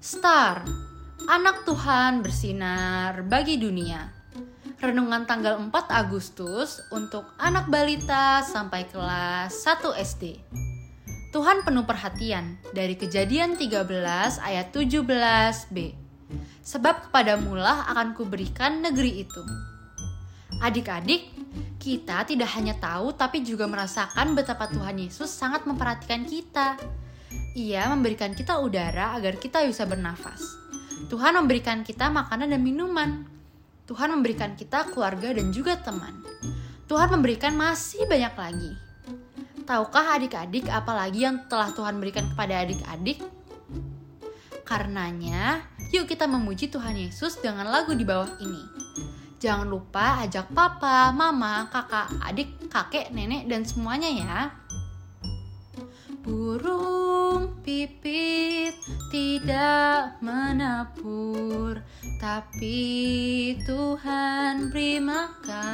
Star, anak Tuhan bersinar bagi dunia. Renungan tanggal 4 Agustus untuk anak balita sampai kelas 1 SD. Tuhan penuh perhatian dari kejadian 13 ayat 17b. Sebab kepadamulah akan kuberikan negeri itu. Adik-adik, kita tidak hanya tahu tapi juga merasakan betapa Tuhan Yesus sangat memperhatikan kita. Ia memberikan kita udara agar kita bisa bernafas. Tuhan memberikan kita makanan dan minuman. Tuhan memberikan kita keluarga dan juga teman. Tuhan memberikan masih banyak lagi. Tahukah adik-adik apalagi yang telah Tuhan berikan kepada adik-adik? Karenanya, yuk kita memuji Tuhan Yesus dengan lagu di bawah ini. Jangan lupa ajak papa, mama, kakak, adik, kakek, nenek, dan semuanya ya. Burung pipit tidak menabur, tapi Tuhan beri makan.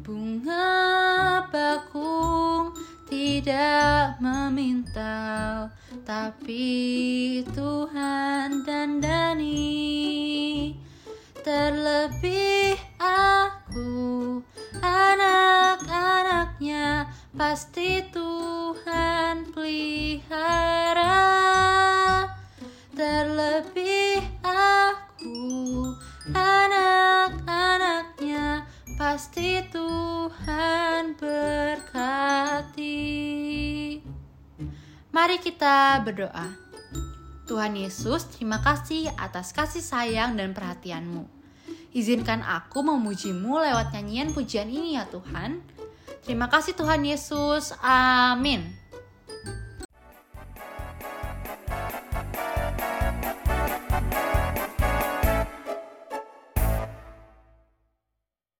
Bunga bakung tidak meminta, tapi Tuhan dandani. Terlebih aku, anak-anaknya, pasti Pelihara. Terlebih aku, anak-anaknya, pasti Tuhan berkati. Mari kita berdoa. Tuhan Yesus, terima kasih atas kasih sayang dan perhatianmu. Izinkan aku memujimu lewat nyanyian pujian ini ya Tuhan. Terima kasih Tuhan Yesus. Amin.